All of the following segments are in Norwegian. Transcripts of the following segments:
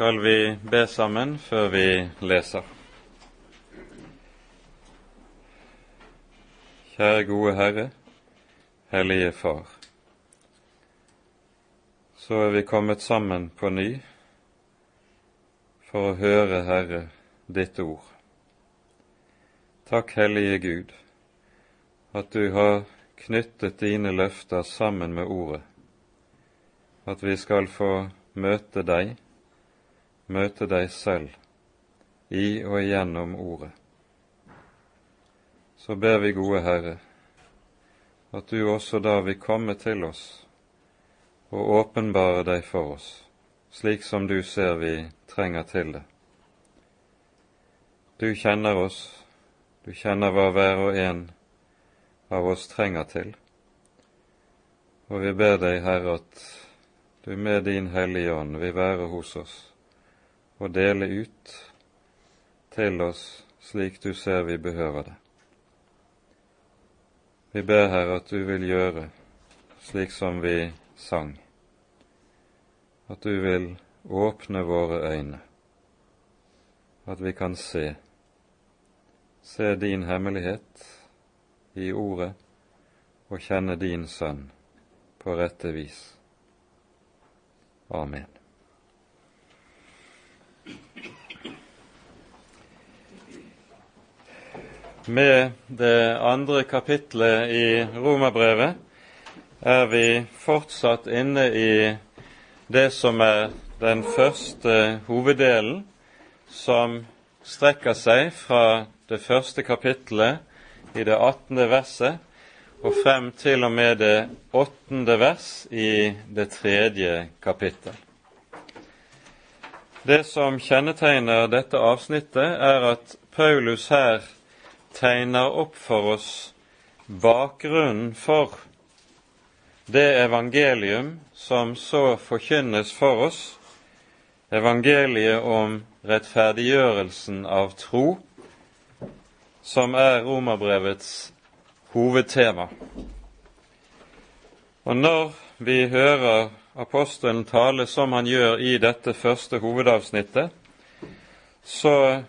skal vi be sammen før vi leser. Kjære gode Herre, Hellige Far. Så er vi kommet sammen på ny for å høre, Herre, ditt ord. Takk, Hellige Gud, at du har knyttet dine løfter sammen med ordet, at vi skal få møte deg møte deg selv i og igjennom Ordet. Så ber vi, gode Herre, at du også da vil komme til oss og åpenbare deg for oss, slik som du ser vi trenger til det. Du kjenner oss, du kjenner hva hver og en av oss trenger til, og vi ber deg, Herre, at du med din Hellige Ånd vil være hos oss og dele ut til oss slik du ser vi behøver det. Vi ber, Herre, at du vil gjøre slik som vi sang, at du vil åpne våre øyne, at vi kan se, se din hemmelighet i Ordet og kjenne din Sønn på rette vis. Amen. Med det andre kapitlet i Romerbrevet er vi fortsatt inne i det som er den første hoveddelen, som strekker seg fra det første kapittelet i det 18. verset og frem til og med det åttende vers i det tredje kapittel. Det som kjennetegner dette avsnittet, er at Paulus her tegner opp for oss bakgrunnen for det evangelium som så forkynnes for oss, evangeliet om rettferdiggjørelsen av tro, som er romerbrevets hovedtema. Og når vi hører apostelen tale som han gjør i dette første hovedavsnittet, så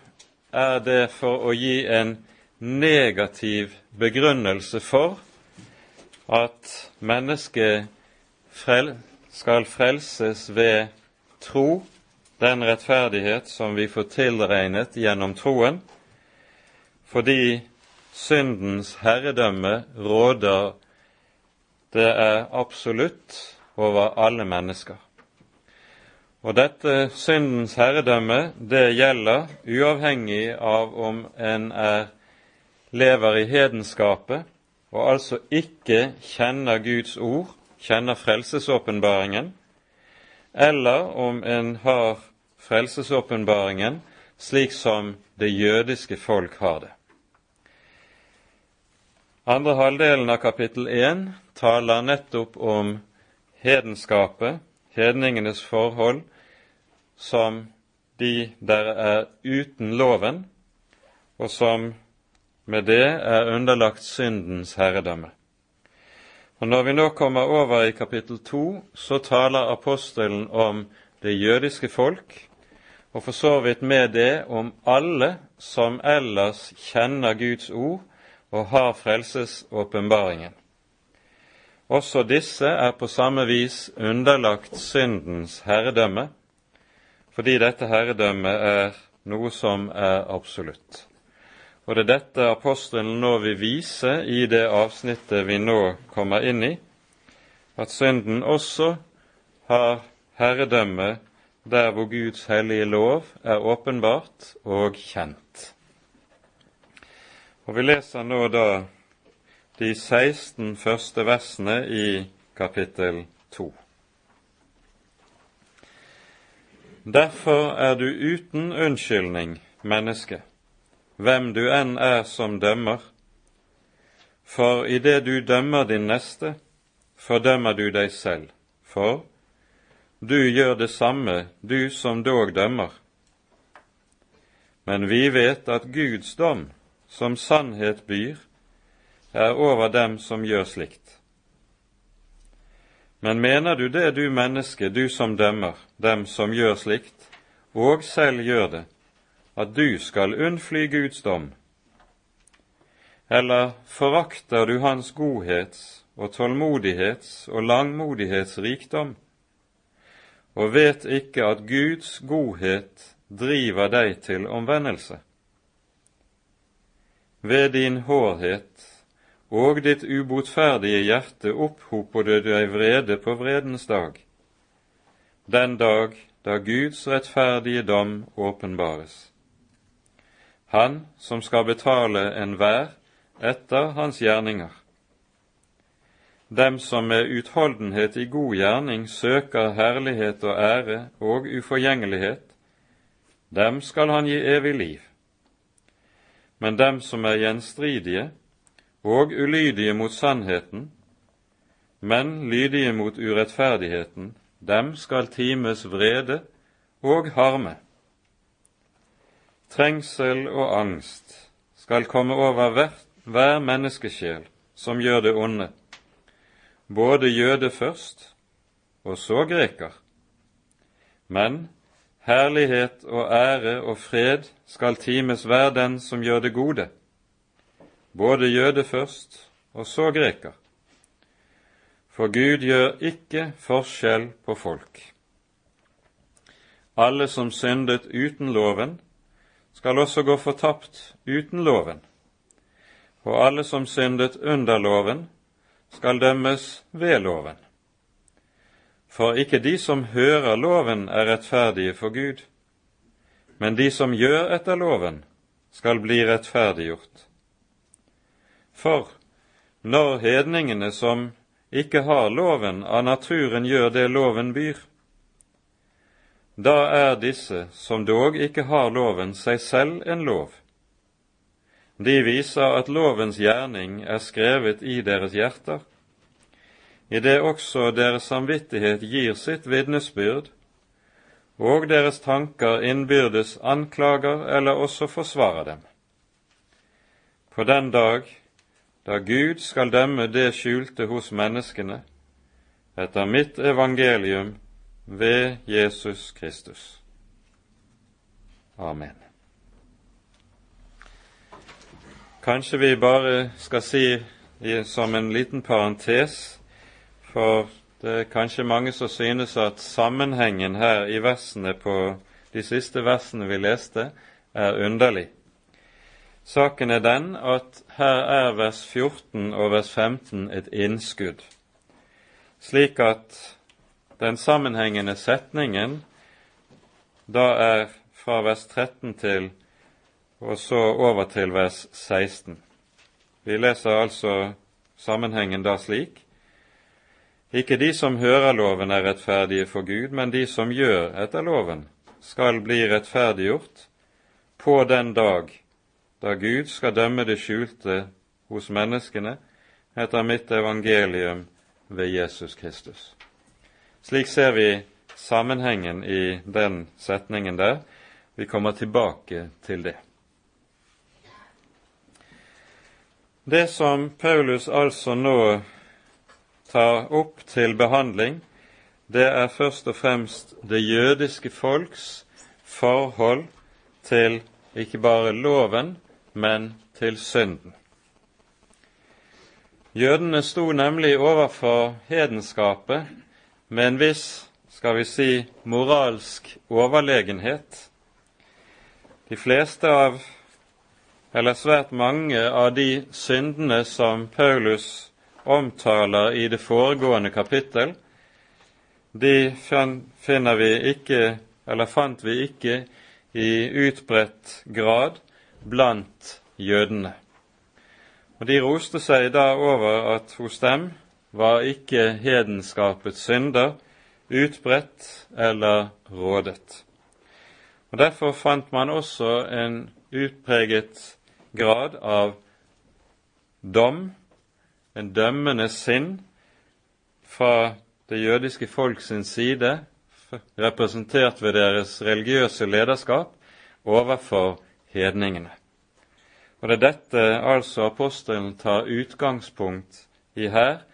er det for å gi en negativ begrunnelse for at mennesket frel skal frelses ved tro, den rettferdighet som vi får tilregnet gjennom troen, fordi syndens herredømme råder det er absolutt over alle mennesker. Og dette syndens herredømme, det gjelder uavhengig av om en er lever i hedenskapet og altså ikke kjenner Guds ord, kjenner frelsesåpenbaringen, eller om en har frelsesåpenbaringen slik som det jødiske folk har det. Andre halvdelen av kapittel 1 taler nettopp om hedenskapet, hedningenes forhold, som de der er uten loven, og som med det er underlagt syndens herredømme. Og Når vi nå kommer over i kapittel to, så taler apostelen om det jødiske folk, og for så vidt med det om alle som ellers kjenner Guds ord og har frelsesåpenbaringen. Også disse er på samme vis underlagt syndens herredømme, fordi dette herredømmet er noe som er absolutt. Og det er dette apostelen nå vil vise i det avsnittet vi nå kommer inn i, at synden også har herredømme der hvor Guds hellige lov er åpenbart og kjent. Og Vi leser nå da de 16 første versene i kapittel 2. Derfor er du uten unnskyldning, menneske hvem du enn er som dømmer, for idet du dømmer din neste, fordømmer du deg selv, for du gjør det samme, du som dog dømmer. Men vi vet at Guds dom, som sannhet byr, er over dem som gjør slikt. Men mener du det, du menneske, du som dømmer dem som gjør slikt, og selv gjør det, at du skal unnfly Guds dom? Eller forakter du Hans godhets og tålmodighets og langmodighets rikdom, og vet ikke at Guds godhet driver deg til omvendelse? Ved din hårhet og ditt ubotferdige hjerte opphoper du deg vrede på vredens dag, den dag da Guds rettferdige dom åpenbares. Han som skal betale enhver etter hans gjerninger. Dem som med utholdenhet i god gjerning søker herlighet og ære og uforgjengelighet, dem skal han gi evig liv men dem som er gjenstridige og ulydige mot sannheten, men lydige mot urettferdigheten, dem skal times vrede og harme. Trengsel og angst skal komme over hver, hver menneskesjel som gjør det onde, både jøde først og så greker. Men Herlighet og ære og fred skal times hver den som gjør det gode, både jøde først og så greker. For Gud gjør ikke forskjell på folk. Alle som syndet uten loven, skal også gå fortapt uten loven, og alle som syndet under loven, skal dømmes ved loven. For ikke de som hører loven, er rettferdige for Gud, men de som gjør etter loven, skal bli rettferdiggjort. For når hedningene som ikke har loven, av naturen gjør det loven byr, da er disse som dog ikke har loven, seg selv en lov. De viser at lovens gjerning er skrevet i deres hjerter, i det også deres samvittighet gir sitt vitnesbyrd, og deres tanker innbyrdes anklager eller også forsvarer dem. På den dag da Gud skal dømme det skjulte hos menneskene, etter mitt evangelium ved Jesus Kristus. Amen. Kanskje vi bare skal si som en liten parentes for det er kanskje mange som synes at sammenhengen her i versene på de siste versene vi leste, er underlig. Saken er den at her er vers 14 og vers 15 et innskudd, slik at den sammenhengende setningen da er fra vers 13 til og så over til vers 16. Vi leser altså sammenhengen da slik ikke de som hører loven er rettferdige for Gud, men de som gjør etter loven, skal bli rettferdiggjort på den dag da Gud skal dømme det skjulte hos menneskene etter mitt evangelium ved Jesus Kristus. Slik ser vi sammenhengen i den setningen der. Vi kommer tilbake til det. Det som Paulus altså nå tar opp til behandling, det er først og fremst det jødiske folks forhold til ikke bare loven, men til synden. Jødene sto nemlig overfor hedenskapet med en viss, skal vi si, moralsk overlegenhet. De fleste av, eller svært mange av de syndene som Paulus omtaler i det foregående kapittel, de finner vi ikke, eller fant vi ikke, i utbredt grad blant jødene. Og De roste seg da over at hos dem var ikke hedenskapets synder utbredt eller rådet. Og Derfor fant man også en utpreget grad av dom en dømmende sinn fra det jødiske folk sin side, representert ved deres religiøse lederskap, overfor hedningene. Og Det er dette altså apostelen tar utgangspunkt i her,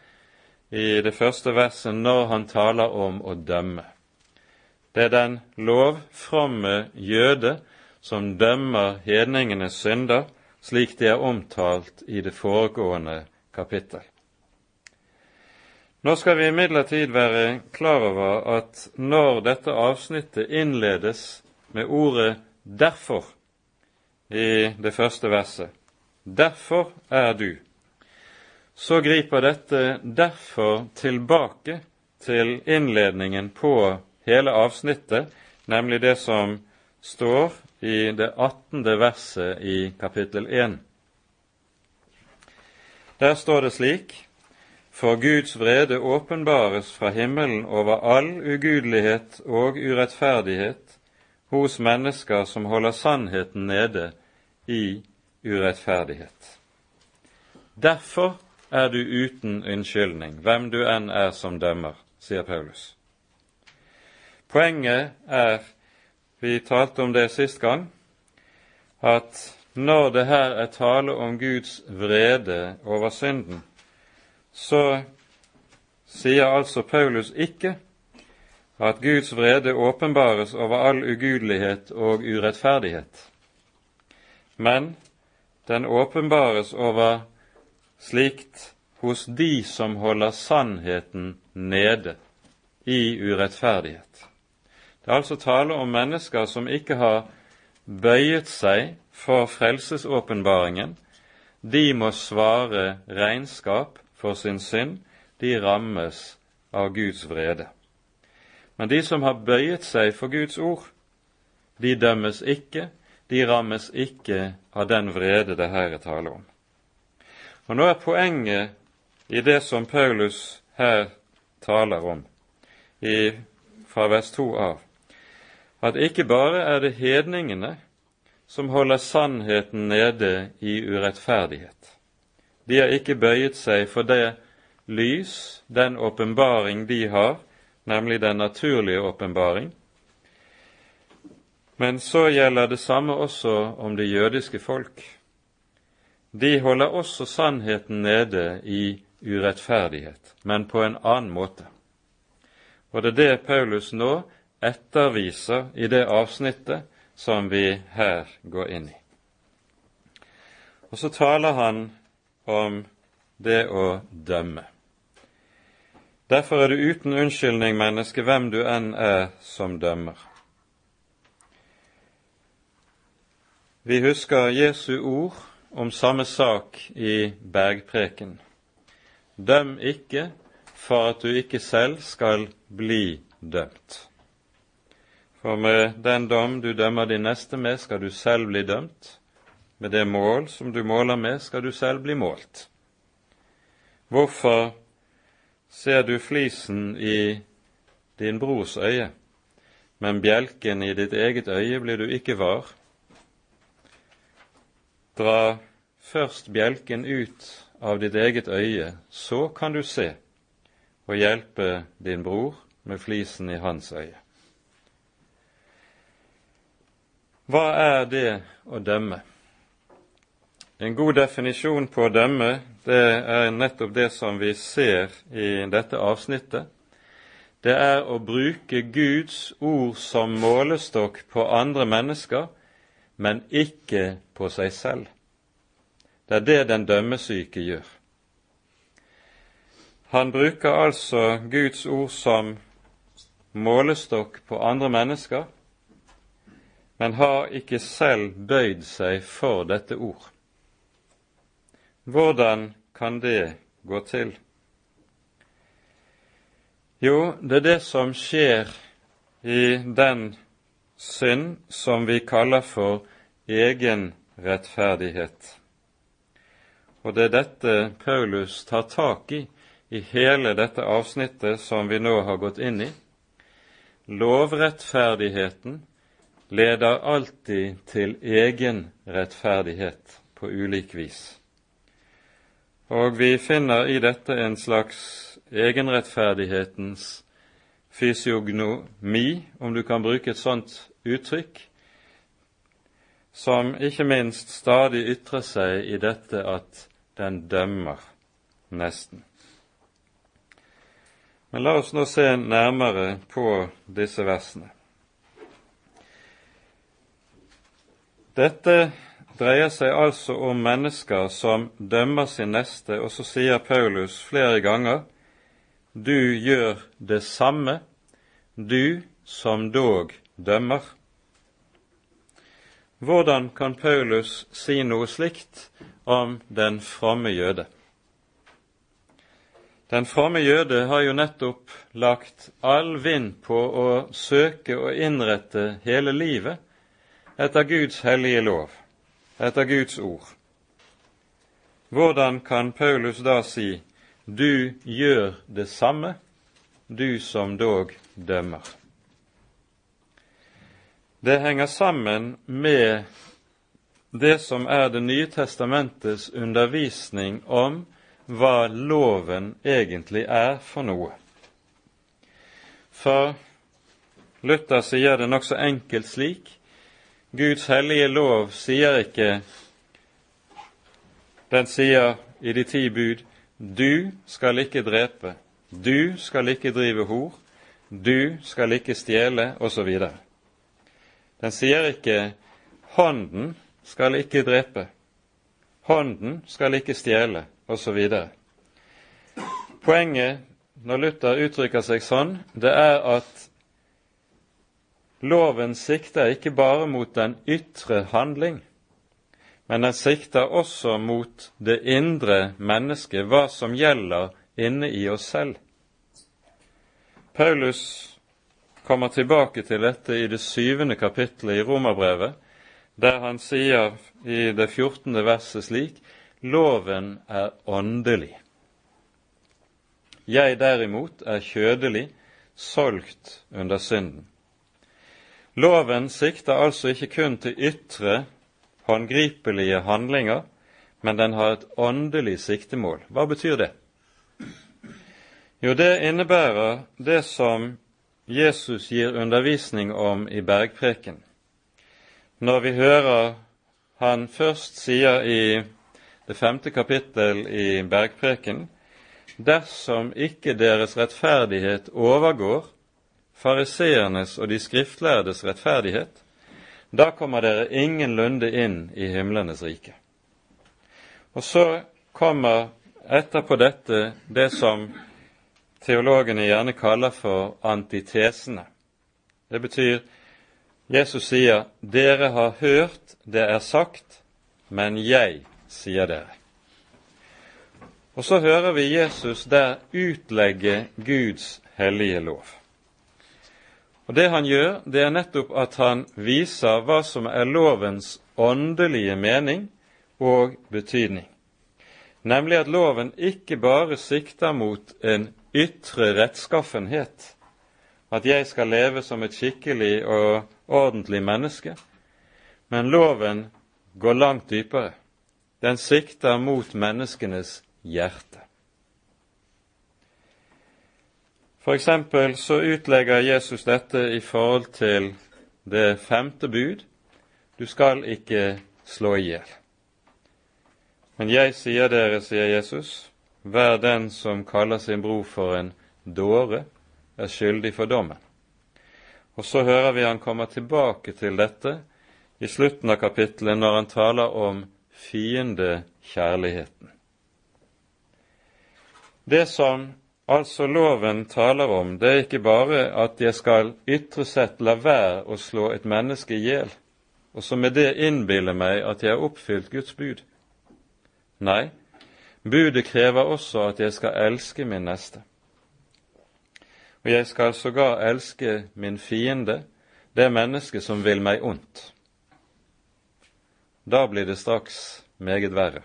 i det første verset, når han taler om å dømme. Det er den lovfromme jøde som dømmer hedningenes synder, slik de er omtalt i det foregående kapittel. Nå skal vi imidlertid være klar over at når dette avsnittet innledes med ordet 'derfor' i det første verset, 'derfor er du', så griper dette derfor tilbake til innledningen på hele avsnittet, nemlig det som står i det 18. verset i kapittel 1. Der står det slik:" For Guds vrede åpenbares fra himmelen over all ugudelighet og urettferdighet hos mennesker som holder sannheten nede i urettferdighet. Derfor er du uten unnskyldning, hvem du enn er som dømmer, sier Paulus. Poenget er, vi talte om det sist gang, at når det her er tale om Guds vrede over synden, så sier altså Paulus ikke at Guds vrede åpenbares over all ugudelighet og urettferdighet, men den åpenbares over slikt hos de som holder sannheten nede i urettferdighet. Det er altså tale om mennesker som ikke har bøyet seg for frelsesåpenbaringen. De må svare regnskap for sin synd. De rammes av Guds vrede. Men de som har bøyet seg for Guds ord, de dømmes ikke, de rammes ikke av den vrede det her er tale om. Og Nå er poenget i det som Paulus her taler om, i, fra vers 2 av, at ikke bare er det hedningene som holder sannheten nede i urettferdighet. De har ikke bøyet seg for det lys, den åpenbaring de har, nemlig den naturlige åpenbaring. Men så gjelder det samme også om det jødiske folk. De holder også sannheten nede i urettferdighet, men på en annen måte. Og det er det Paulus nå etterviser i det avsnittet som vi her går inn i. Og så taler han om det å dømme. Derfor er du uten unnskyldning, menneske, hvem du enn er som dømmer. Vi husker Jesu ord om samme sak i bergpreken. Døm ikke for at du ikke selv skal bli dømt. For med den dom du dømmer din neste med, skal du selv bli dømt. Med det mål som du måler med, skal du selv bli målt. Hvorfor ser du flisen i din brors øye, men bjelken i ditt eget øye blir du ikke var. Dra først bjelken ut av ditt eget øye, så kan du se og hjelpe din bror med flisen i hans øye. Hva er det å dømme? En god definisjon på å dømme det er nettopp det som vi ser i dette avsnittet. Det er å bruke Guds ord som målestokk på andre mennesker, men ikke på seg selv. Det er det den dømmesyke gjør. Han bruker altså Guds ord som målestokk på andre mennesker, men har ikke selv bøyd seg for dette ord. Hvordan kan det gå til? Jo, det er det som skjer i den synd som vi kaller for egenrettferdighet. Og det er dette Paulus tar tak i i hele dette avsnittet som vi nå har gått inn i. Lovrettferdigheten leder alltid til egenrettferdighet på ulik vis. Og vi finner i dette en slags egenrettferdighetens fysiognomi, om du kan bruke et sånt uttrykk, som ikke minst stadig ytrer seg i dette at den dømmer nesten. Men la oss nå se nærmere på disse versene. Dette dreier seg altså om mennesker som dømmer sin neste, og så sier Paulus flere ganger du gjør det samme, du som dog dømmer. Hvordan kan Paulus si noe slikt om den fromme jøde? Den fromme jøde har jo nettopp lagt all vind på å søke å innrette hele livet etter Guds hellige lov, etter Guds ord. Hvordan kan Paulus da si du gjør det samme, du som dog dømmer? Det henger sammen med det som er Det nye testamentets undervisning om hva loven egentlig er for noe. For Luther sier det nokså enkelt slik Guds hellige lov sier ikke Den sier i de ti bud du skal ikke drepe, du skal ikke drive hor, du skal ikke stjele, osv. Den sier ikke hånden skal ikke drepe, hånden skal ikke stjele, osv. Poenget når Luther uttrykker seg sånn, det er at loven sikter ikke bare mot den ytre handling, men den sikter også mot det indre mennesket, hva som gjelder inne i oss selv. Paulus kommer tilbake til dette i det syvende kapittelet i Romerbrevet, der han sier i det fjortende verset slik Loven er åndelig. Jeg derimot er kjødelig, solgt under synden. Loven sikter altså ikke kun til ytre, håndgripelige handlinger, men den har et åndelig siktemål. Hva betyr det? Jo, det innebærer det som Jesus gir undervisning om i bergpreken. Når vi hører han først sier i det femte kapittel i Bergpreken, dersom ikke deres rettferdighet overgår fariseernes og de skriftlærdes rettferdighet, da kommer dere ingenlunde inn i himlenes rike. Og så kommer etterpå dette det som teologene gjerne kaller for antitesene. Det betyr Jesus sier 'Dere har hørt det er sagt, men jeg sier dere. Og så hører vi Jesus der utlegge Guds hellige lov. Og Det han gjør, det er nettopp at han viser hva som er lovens åndelige mening og betydning. Nemlig at loven ikke bare sikter mot en ytre rettskaffenhet, at jeg skal leve som et skikkelig og ordentlig menneske, men loven går langt dypere. Den sikter mot menneskenes hjerte. For eksempel så utlegger Jesus dette i forhold til det femte bud du skal ikke slå i hjel. Men jeg sier dere, sier Jesus, vær den som kaller sin bror for en dåre, er skyldig for dommen. Og så hører vi han kommer tilbake til dette i slutten av kapittelet når han taler om fiendekjærligheten. Det som altså loven taler om, det er ikke bare at jeg skal ytre sett la være å slå et menneske i hjel, og så med det innbille meg at jeg har oppfylt Guds bud. Nei, budet krever også at jeg skal elske min neste. Og jeg skal sågar elske min fiende, det mennesket som vil meg ondt da blir det straks meget verre.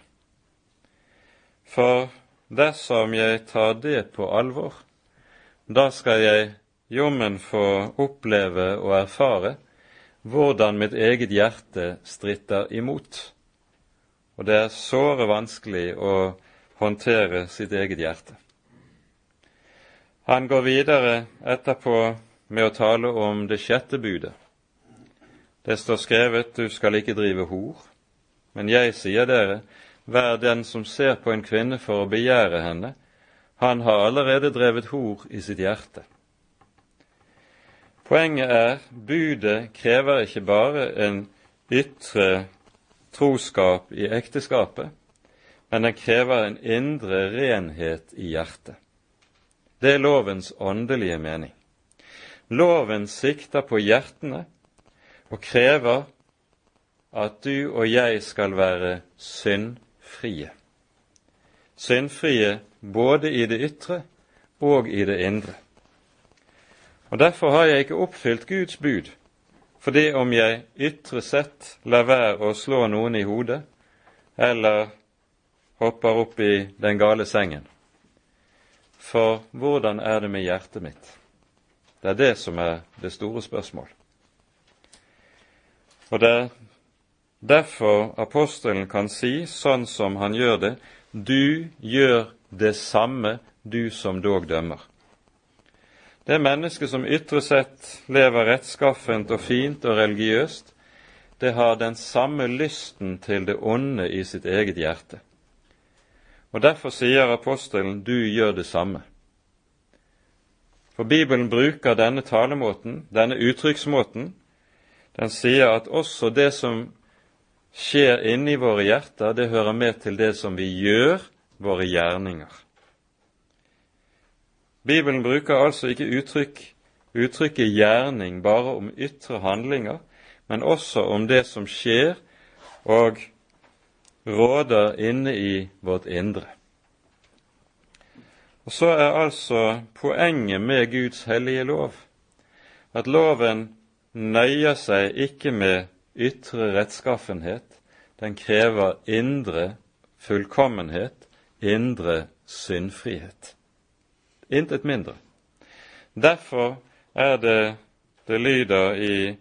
For dersom jeg tar det på alvor, da skal jeg jommen få oppleve og erfare hvordan mitt eget hjerte stritter imot. Og det er såre vanskelig å håndtere sitt eget hjerte. Han går videre etterpå med å tale om det sjette budet. Det står skrevet 'Du skal ikke drive hor'. Men jeg sier dere, hver den som ser på en kvinne for å begjære henne, han har allerede drevet hor i sitt hjerte. Poenget er budet krever ikke bare en ytre troskap i ekteskapet, men den krever en indre renhet i hjertet. Det er lovens åndelige mening. Loven sikter på hjertene og krever at du og jeg skal være syndfrie. Syndfrie både i det ytre og i det indre. Og Derfor har jeg ikke oppfylt Guds bud, fordi om jeg ytre sett lar være å slå noen i hodet, eller hopper opp i den gale sengen. For hvordan er det med hjertet mitt? Det er det som er det store spørsmål. Og det er derfor apostelen kan si, sånn som han gjør det, du gjør det samme, du som dog dømmer. Det mennesket som ytre sett lever rettskaffent og fint og religiøst, det har den samme lysten til det onde i sitt eget hjerte. Og Derfor sier apostelen du gjør det samme. For Bibelen bruker denne talemåten, denne uttrykksmåten. Den sier at også det som skjer inni våre hjerter, det hører med til det som vi gjør, våre gjerninger. Bibelen bruker altså ikke uttrykk, uttrykket gjerning bare om ytre handlinger, men også om det som skjer og råder inne i vårt indre. Og Så er altså poenget med Guds hellige lov at loven nøyer seg ikke med ytre rettskaffenhet, den krever indre fullkommenhet, indre syndfrihet intet mindre. Derfor er det det lyder i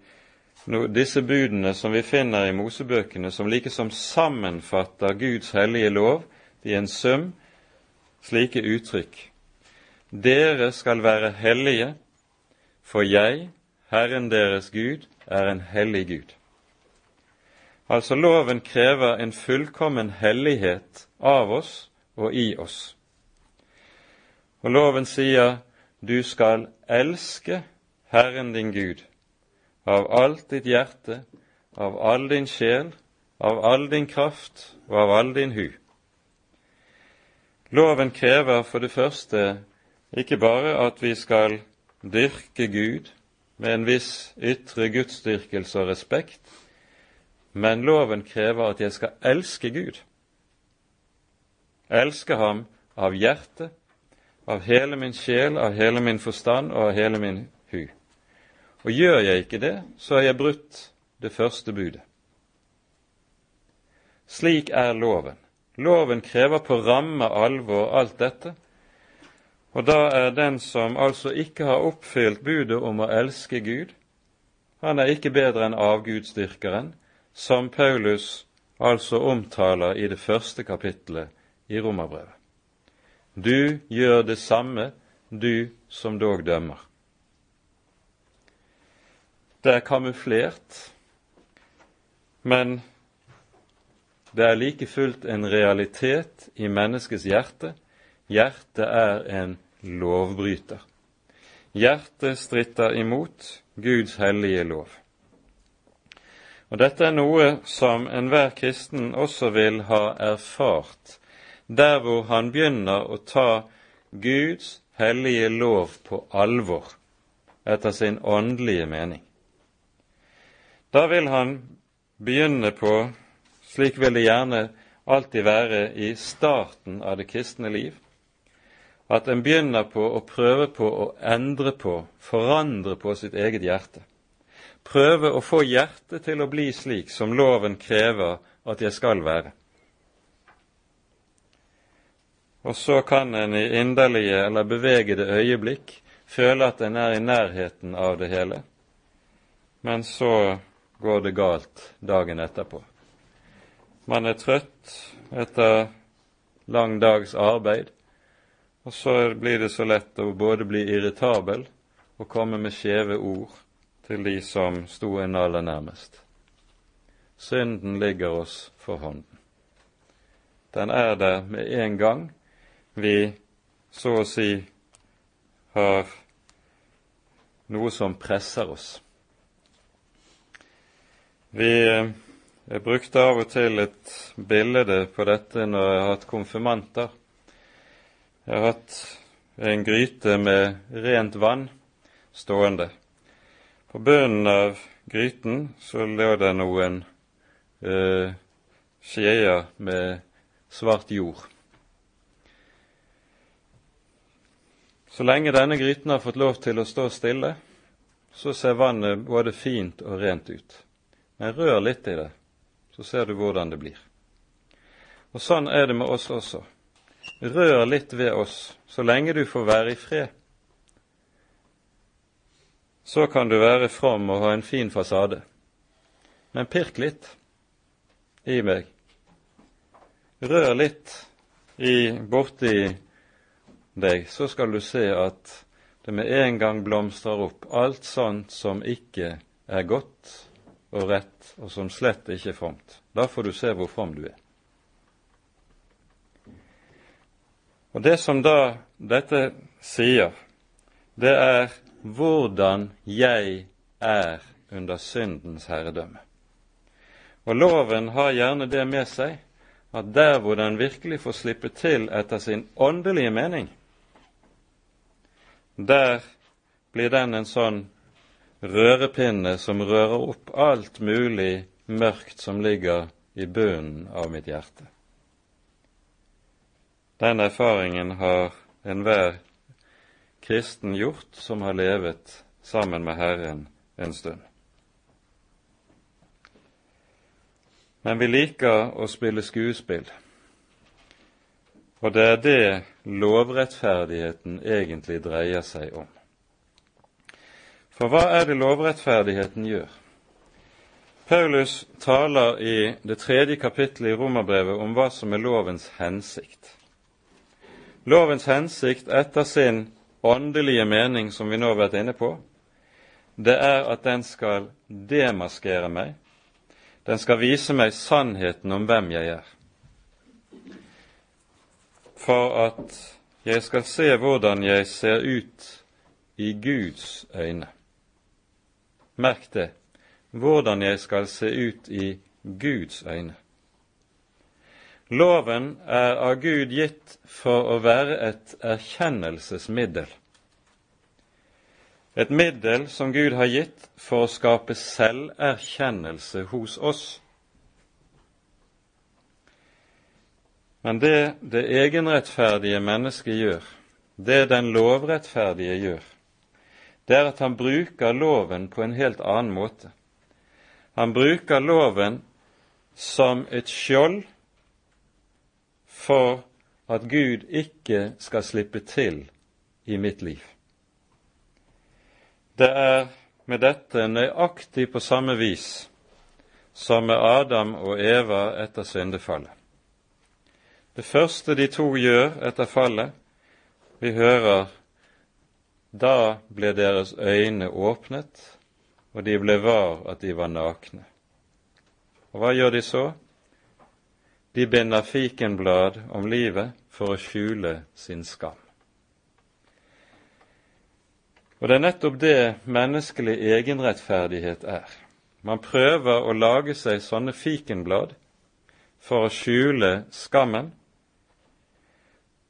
disse budene som vi finner i Mosebøkene, som likesom sammenfatter Guds hellige lov i en sum, slike uttrykk. Dere skal være hellige, for jeg, Herren deres Gud, er en hellig Gud. Altså loven krever en fullkommen hellighet av oss og i oss. Og loven sier du skal elske Herren din Gud av alt ditt hjerte, av all din sjel, av all din kraft og av all din hu. Loven krever for det første ikke bare at vi skal dyrke Gud med en viss ytre gudsdyrkelse og respekt, men loven krever at jeg skal elske Gud. Elske ham av hjertet, av hele min sjel, av hele min forstand og av hele min hu. Og gjør jeg ikke det, så har jeg brutt det første budet. Slik er loven. Loven krever på ramme alvor alt dette, og da er den som altså ikke har oppfylt budet om å elske Gud, han er ikke bedre enn avgudsdyrkeren, som Paulus altså omtaler i det første kapittelet i Romerbrevet. Du gjør det samme, du som dog dømmer. Det er kamuflert, men det er like fullt en realitet i menneskets hjerte. Hjertet er en lovbryter. Hjertet stritter imot Guds hellige lov. Og Dette er noe som enhver kristen også vil ha erfart der hvor han begynner å ta Guds hellige lov på alvor etter sin åndelige mening. Da vil han begynne på, slik vil det gjerne alltid være i starten av det kristne liv, at en begynner på å prøve på å endre på, forandre på sitt eget hjerte. Prøve å få hjertet til å bli slik som loven krever at jeg skal være. og så kan en i inderlige eller bevegede øyeblikk føle at en er i nærheten av det hele, men så går det galt dagen etterpå. Man er trøtt etter lang dags arbeid, og så blir det så lett å både bli irritabel og komme med skjeve ord til de som sto en aller nærmest. Synden ligger oss for hånden. Den er der med en gang, vi så å si har noe som presser oss. Vi jeg brukte av og til et bilde på dette når jeg har hatt konfirmanter. Jeg har hatt en gryte med rent vann stående. På bunnen av gryten så lå det noen eh, skjeer med svart jord. Så lenge denne gryten har fått lov til å stå stille, så ser vannet både fint og rent ut. Men rør litt i det, så ser du hvordan det blir. Og sånn er det med oss også. Rør litt ved oss så lenge du får være i fred. Så kan du være from og ha en fin fasade. Men pirk litt i meg. Rør litt i, borti deg, så skal du se at det med en gang blomstrer opp alt sånt som ikke er godt og rett, og som slett ikke er fromt. Da får du se hvor from du er. Og Det som da dette sier, det er hvordan jeg er under syndens herredømme. Og loven har gjerne det med seg at der hvor den virkelig får slippe til etter sin åndelige mening, der blir den en sånn rørepinne som rører opp alt mulig mørkt som ligger i bunnen av mitt hjerte. Den erfaringen har enhver kristen gjort som har levet sammen med Herren en stund. Men vi liker å spille skuespill, og det er det lovrettferdigheten egentlig dreier seg om. For hva er det lovrettferdigheten gjør? Paulus taler i det tredje kapittelet i Romerbrevet om hva som er lovens hensikt. Lovens hensikt etter sin åndelige mening, som vi nå har vært inne på, det er at den skal demaskere meg. Den skal vise meg sannheten om hvem jeg er. For at jeg skal se hvordan jeg ser ut i Guds øyne. Merk det, hvordan jeg skal se ut i Guds øyne. Loven er av Gud gitt for å være et erkjennelsesmiddel. Et middel som Gud har gitt for å skape selverkjennelse hos oss. Men det det egenrettferdige mennesket gjør, det den lovrettferdige gjør, det er at han bruker loven på en helt annen måte. Han bruker loven som et skjold for at Gud ikke skal slippe til i mitt liv. Det er med dette nøyaktig på samme vis som med Adam og Eva etter syndefallet. Det første de to gjør etter fallet, vi hører da ble deres øyne åpnet, og de ble var at de var nakne. Og hva gjør de så? De binder fikenblad om livet for å skjule sin skam. Og det er nettopp det menneskelig egenrettferdighet er. Man prøver å lage seg sånne fikenblad for å skjule skammen.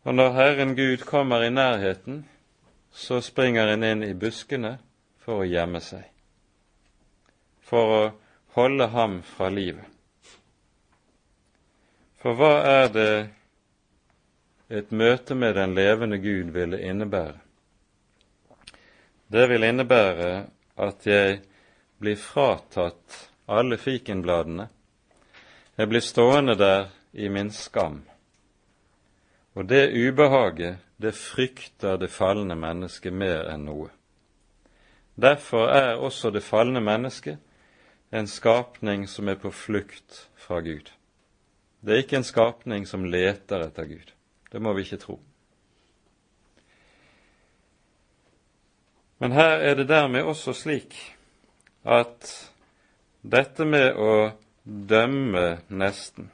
Og når Herren Gud kommer i nærheten, så springer en inn i buskene for å gjemme seg, for å holde ham fra livet. For hva er det et møte med den levende Gud ville innebære? Det vil innebære at jeg blir fratatt alle fikenbladene. Jeg blir stående der i min skam. Og det ubehaget det frykter det falne mennesket mer enn noe. Derfor er også det falne mennesket en skapning som er på flukt fra Gud. Det er ikke en skapning som leter etter Gud. Det må vi ikke tro. Men her er det dermed også slik at dette med å dømme nesten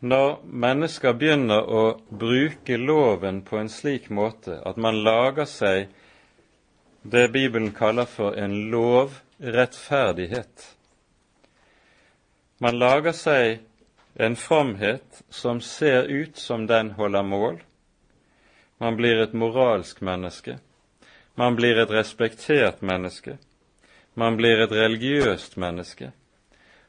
når mennesker begynner å bruke loven på en slik måte at man lager seg det Bibelen kaller for en lovrettferdighet, Man lager seg en fromhet som ser ut som den holder mål. Man blir et moralsk menneske. Man blir et respektert menneske. Man blir et religiøst menneske.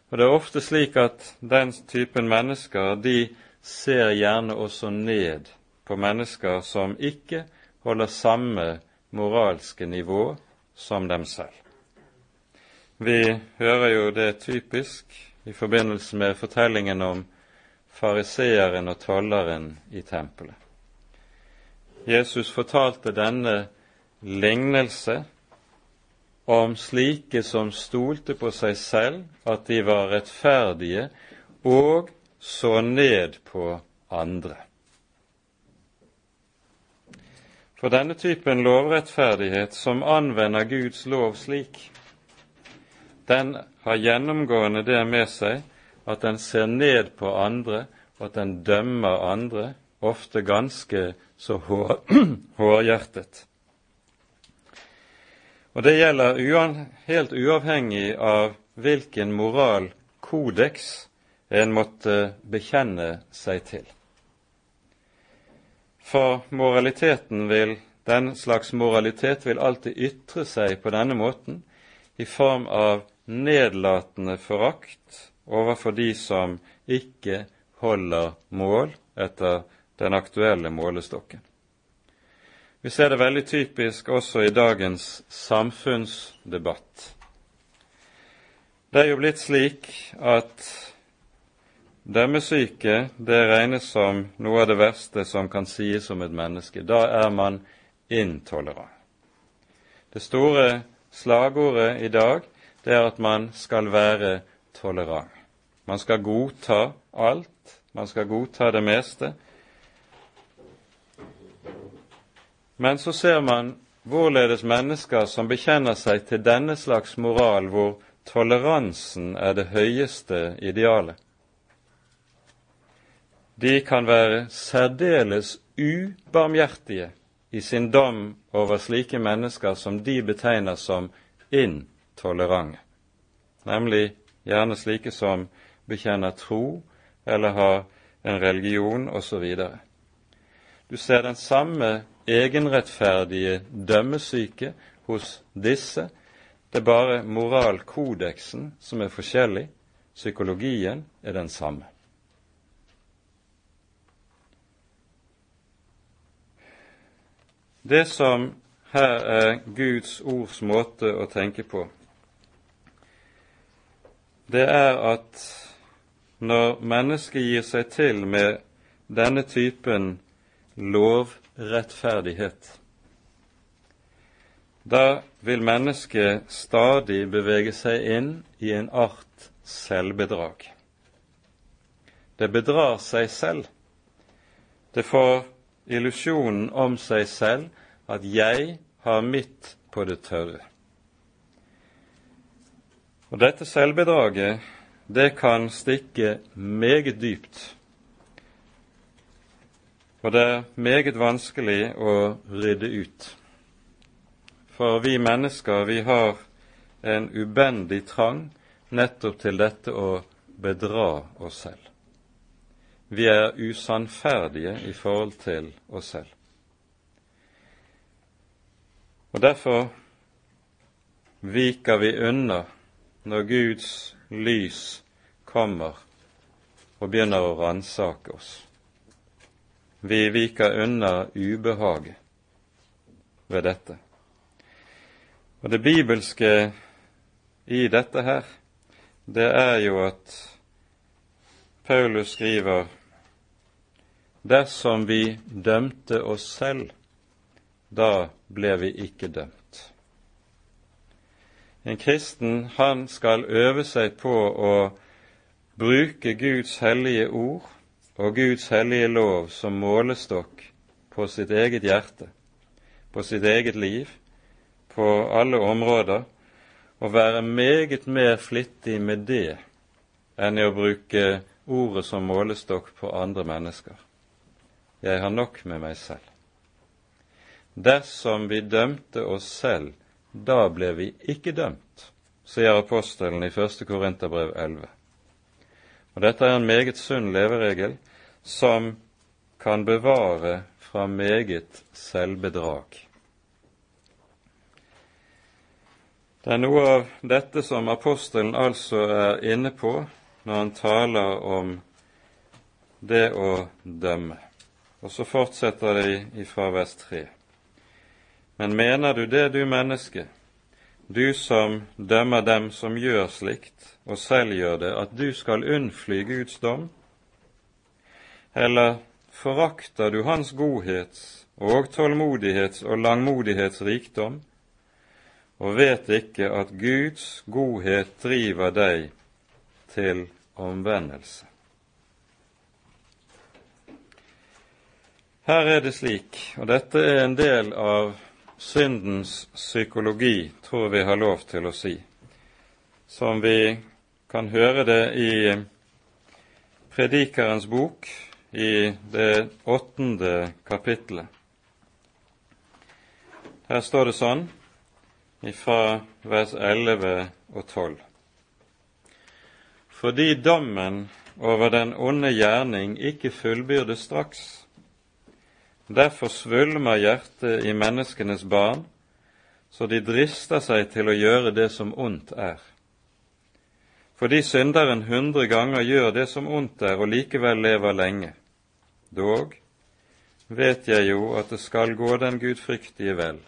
Og det er ofte slik at den typen mennesker de ser gjerne også ned på mennesker som ikke holder samme moralske nivå som dem selv. Vi hører jo det typisk i forbindelse med fortellingen om fariseeren og tolleren i tempelet. Jesus fortalte denne lignelse om slike som stolte på seg selv, at de var rettferdige, og så ned på andre. For denne typen lovrettferdighet som anvender Guds lov slik, den har gjennomgående det med seg at den ser ned på andre, og at den dømmer andre, ofte ganske så hår, hårhjertet. Og det gjelder uan, helt uavhengig av hvilken moralkodeks en måtte bekjenne seg til. For moraliteten vil, den slags moralitet vil alltid ytre seg på denne måten i form av nedlatende forakt overfor de som ikke holder mål etter den aktuelle målestokken. Vi ser det veldig typisk også i dagens samfunnsdebatt. Det er jo blitt slik at dømmesyke det regnes som noe av det verste som kan sies om et menneske. Da er man intolerant. Det store slagordet i dag det er at man skal være tolerant. Man skal godta alt, man skal godta det meste. Men så ser man hvorledes mennesker som bekjenner seg til denne slags moral, hvor toleransen er det høyeste idealet, de kan være særdeles ubarmhjertige i sin dom over slike mennesker som de betegner som intolerante, nemlig gjerne slike som bekjenner tro eller har en religion osv. Du ser den samme egenrettferdige dømmesyke hos disse. Det er bare moralkodeksen som er forskjellig. Psykologien er den samme. Det som her er Guds ords måte å tenke på, det er at når mennesket gir seg til med denne typen lovrettferdighet, da vil mennesket stadig bevege seg inn i en art selvbedrag. Det bedrar seg selv. Det får illusjonen om seg selv at jeg har mitt på det tørre. Og dette selvbedraget, det kan stikke meget dypt. Og det er meget vanskelig å rydde ut. For vi mennesker, vi har en ubendig trang nettopp til dette å bedra oss selv. Vi er usannferdige i forhold til oss selv. Og derfor viker vi unna når Guds lys kommer og begynner å ransake oss. Vi viker unna ubehaget ved dette. Og det bibelske i dette her, det er jo at Paulus skriver dersom vi dømte oss selv, da ble vi ikke dømt. En kristen han skal øve seg på å bruke Guds hellige ord og Guds hellige lov som målestokk på sitt eget hjerte, på sitt eget liv, på alle områder, og være meget mer flittig med det enn i å bruke ordet som målestokk på andre mennesker. Jeg har nok med meg selv. Dersom vi dømte oss selv da ble vi ikke dømt, sier apostelen i 1. Korinterbrev 11. Og dette er en meget sunn leveregel som kan bevare fra meget selvbedrag. Det er noe av dette som apostelen altså er inne på når han taler om det å dømme. Og så fortsetter det ifra vers 3. Men mener du det, du menneske, du som dømmer dem som gjør slikt, og selv gjør det, at du skal unnfly Guds dom? Eller forakter du Hans godhets og tålmodighets og langmodighets rikdom, og vet ikke at Guds godhet driver deg til omvendelse. Her er det slik, og dette er en del av syndens psykologi, tror vi har lov til å si, som vi kan høre det i Predikerens bok i det åttende kapittelet. Her står det sånn fra vers 11 og 12. Fordi dommen over den onde gjerning ikke fullbyrdes straks. Derfor svulmer hjertet i menneskenes barn, så de drister seg til å gjøre det som ondt er. Fordi synderen hundre ganger gjør det som ondt er, og likevel lever lenge. Dog vet jeg jo at det skal gå den gudfryktige vel,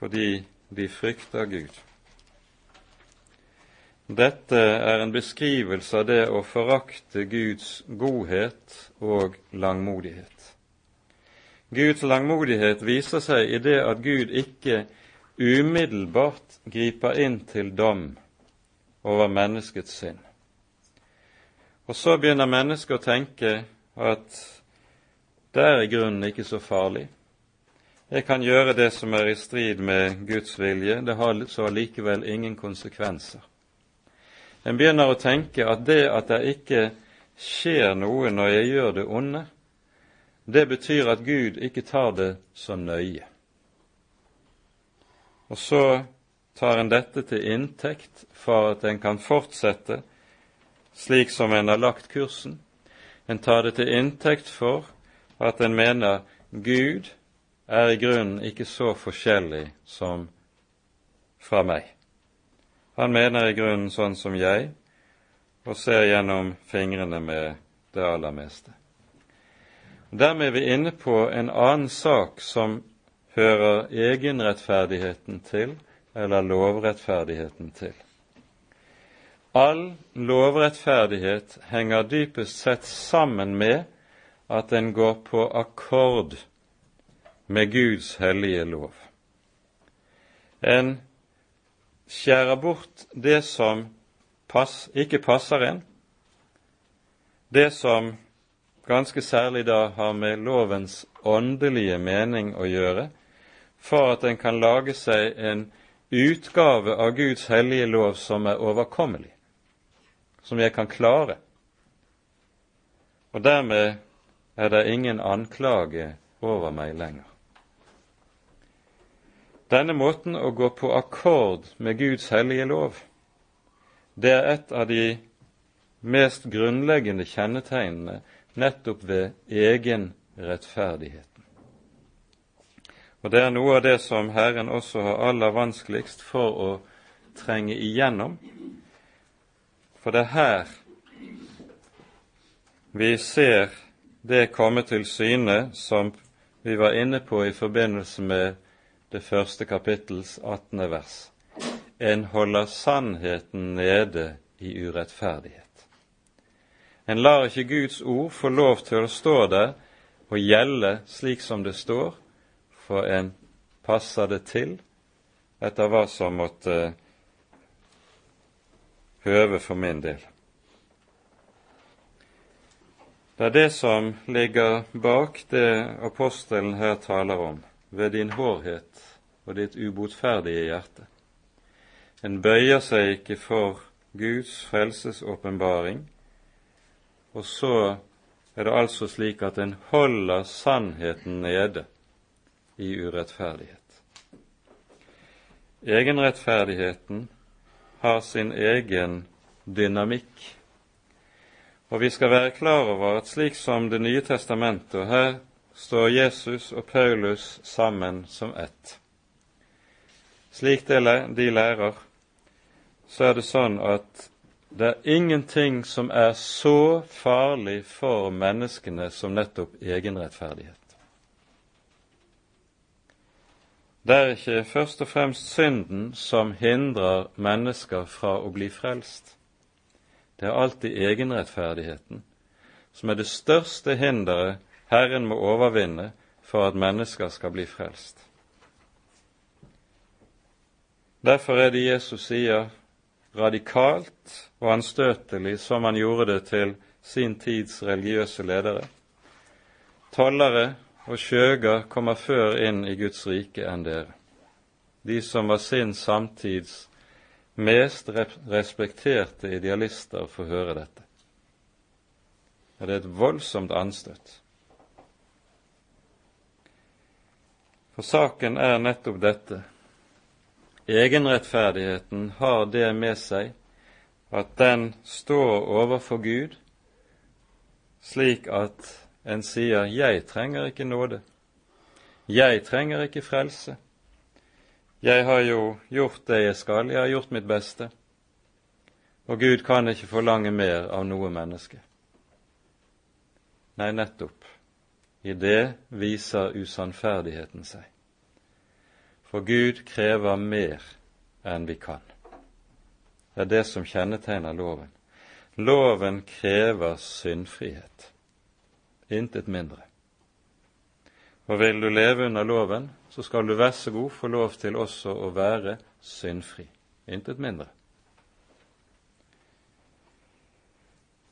fordi de frykter Gud. Dette er en beskrivelse av det å forakte Guds godhet og langmodighet. Guds langmodighet viser seg i det at Gud ikke umiddelbart griper inn til dom over menneskets sinn. Og så begynner mennesket å tenke at det er i grunnen ikke så farlig. Jeg kan gjøre det som er i strid med Guds vilje, det har så likevel ingen konsekvenser. En begynner å tenke at det at det ikke skjer noe når jeg gjør det onde, det betyr at Gud ikke tar det så nøye. Og så tar en dette til inntekt for at en kan fortsette slik som en har lagt kursen. En tar det til inntekt for at en mener Gud er i grunnen ikke så forskjellig som fra meg. Han mener i grunnen sånn som jeg, og ser gjennom fingrene med det aller meste. Dermed er vi inne på en annen sak som hører egenrettferdigheten til, eller lovrettferdigheten til. All lovrettferdighet henger dypest sett sammen med at en går på akkord med Guds hellige lov. En skjærer bort det som pass, ikke passer en, det som ganske særlig da har med lovens åndelige mening å gjøre, for at en kan lage seg en utgave av Guds hellige lov som er overkommelig, som jeg kan klare. Og dermed er det ingen anklage over meg lenger. Denne måten å gå på akkord med Guds hellige lov, det er et av de mest grunnleggende kjennetegnene nettopp ved egenrettferdigheten. Og det er noe av det som Herren også har aller vanskeligst for å trenge igjennom. For det er her vi ser det komme til syne som vi var inne på i forbindelse med det første kapittels 18. vers. En holder sannheten nede i urettferdighet. En lar ikke Guds ord få lov til å stå der og gjelde slik som det står, for en passer det til etter hva som måtte høve for min del. Det er det som ligger bak det apostelen her taler om ved din hårhet og ditt ubotferdige hjerte. En bøyer seg ikke for Guds frelsesåpenbaring, og så er det altså slik at en holder sannheten nede i urettferdighet. Egenrettferdigheten har sin egen dynamikk, Og vi skal være klar over at slik som Det nye testamentet, og her står Jesus og Paulus sammen som ett. Slik de lærer, så er det sånn at det er ingenting som er så farlig for menneskene som nettopp egenrettferdighet. Det er ikke først og fremst synden som hindrer mennesker fra å bli frelst. Det er alltid egenrettferdigheten som er det største hinderet Herren må overvinne for at mennesker skal bli frelst. Derfor er det Jesus sier radikalt og anstøtelig, som han gjorde det til sin tids religiøse ledere. Tollere og skjøger kommer før inn i Guds rike enn dere. De som var sin samtids mest respekterte idealister, får høre dette. Ja, det er et voldsomt anstøt. For saken er nettopp dette. Egenrettferdigheten har det med seg at den står overfor Gud slik at en sier 'jeg trenger ikke nåde', 'jeg trenger ikke frelse', 'jeg har jo gjort det jeg skal, jeg har gjort mitt beste', og Gud kan ikke forlange mer av noe menneske. Nei, nettopp. I det viser usannferdigheten seg. For Gud krever mer enn vi kan. Det er det som kjennetegner loven. Loven krever syndfrihet intet mindre. Og vil du leve under loven, så skal du vær så god få lov til også å være syndfri. Intet mindre.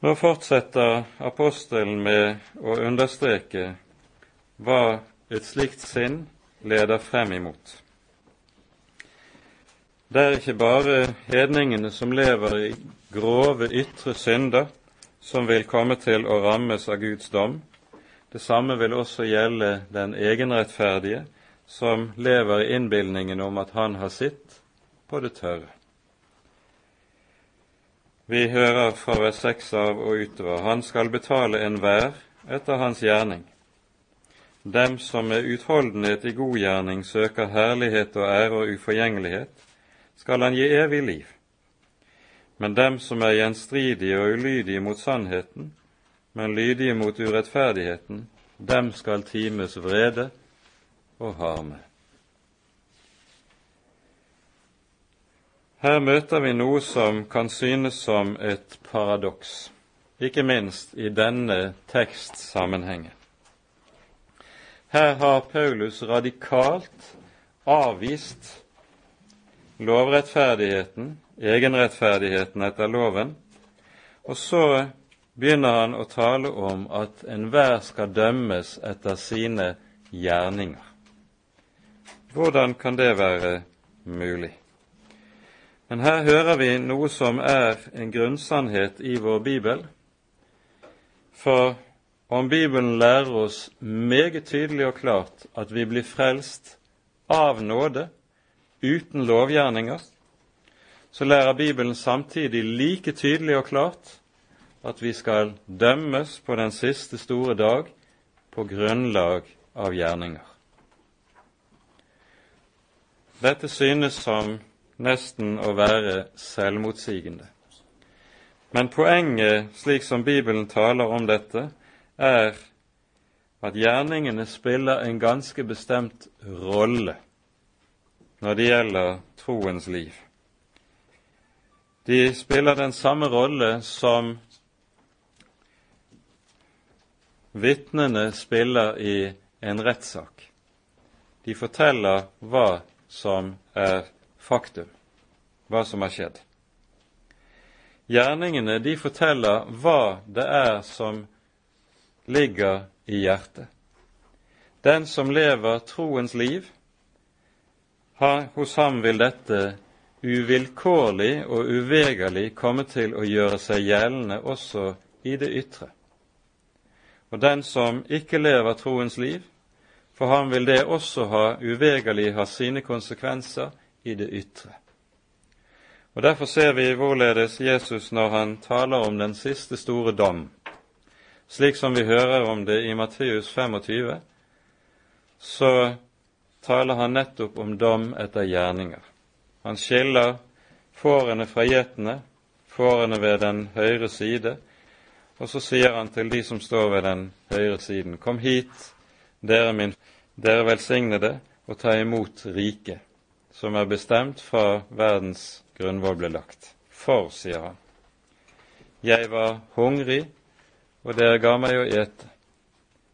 Nå fortsetter apostelen med å understreke hva et slikt sinn leder frem imot. Det er ikke bare hedningene som lever i grove ytre synder, som vil komme til å rammes av Guds dom, det samme vil også gjelde den egenrettferdige som lever i innbilningen om at han har sitt på det tørre. Vi hører fra vers 6 av og utover han skal betale enhver etter hans gjerning. Dem som med utholdenhet i god gjerning søker herlighet og ære og uforgjengelighet, skal han gi evig liv. Men dem som er gjenstridige og ulydige mot sannheten, men lydige mot urettferdigheten, dem skal times vrede og harme. Her møter vi noe som kan synes som et paradoks, ikke minst i denne tekstsammenhengen. Her har Paulus radikalt avvist lovrettferdigheten, egenrettferdigheten etter loven, og så begynner han å tale om at enhver skal dømmes etter sine gjerninger. Hvordan kan det være mulig? Men her hører vi noe som er en grunnsannhet i vår bibel. For om Bibelen lærer oss meget tydelig og klart at vi blir frelst av nåde, uten lovgjerninger, så lærer Bibelen samtidig like tydelig og klart at vi skal dømmes på den siste store dag på grunnlag av gjerninger. Dette synes som nesten å være selvmotsigende. Men poenget, slik som Bibelen taler om dette, er at gjerningene spiller en ganske bestemt rolle når det gjelder troens liv. De spiller den samme rolle som vitnene spiller i en rettssak. De forteller hva som er faktum, hva som har skjedd. Gjerningene de forteller hva det er som ligger i hjertet. Den som lever troens liv, hos ham vil dette uvilkårlig og uvegerlig komme til å gjøre seg gjeldende også i det ytre. Og den som ikke lever troens liv, for ham vil det også ha uvegerlig ha sine konsekvenser i det ytre. Og Derfor ser vi hvorledes Jesus, når han taler om den siste store dom, slik som vi hører om det i Matteus 25, så taler han nettopp om dom etter gjerninger. Han skiller fårene fra gjetene, fårene ved den høyre side, og så sier han til de som står ved den høyre siden, kom hit, dere, min, dere velsignede, og ta imot riket, som er bestemt fra verdens grunnvoll ble lagt. For, sier han, jeg var hungrig, og dere ga meg å ete.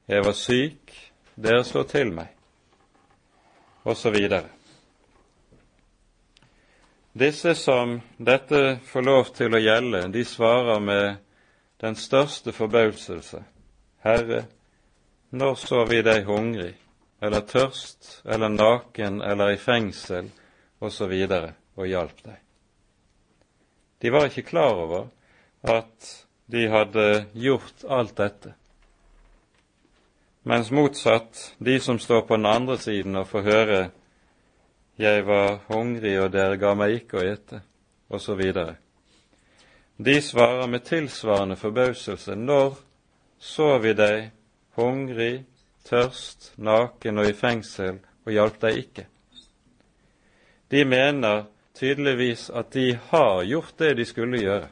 Jeg var syk, dere slår til meg, videre. Disse som dette får lov til å gjelde, de svarer med den største forbauselse. Herre, når så vi deg hungrig, eller tørst, eller naken, eller i fengsel, osv., og, og hjalp deg? De var ikke klar over at de hadde gjort alt dette. Mens motsatt, de som står på den andre siden og får høre jeg var hungrig, og dere ga meg ikke å ete, osv. De svarer med tilsvarende forbauselse. Når så vi deg hungrig, tørst, naken og i fengsel, og hjalp deg ikke? De mener tydeligvis at de har gjort det de skulle gjøre.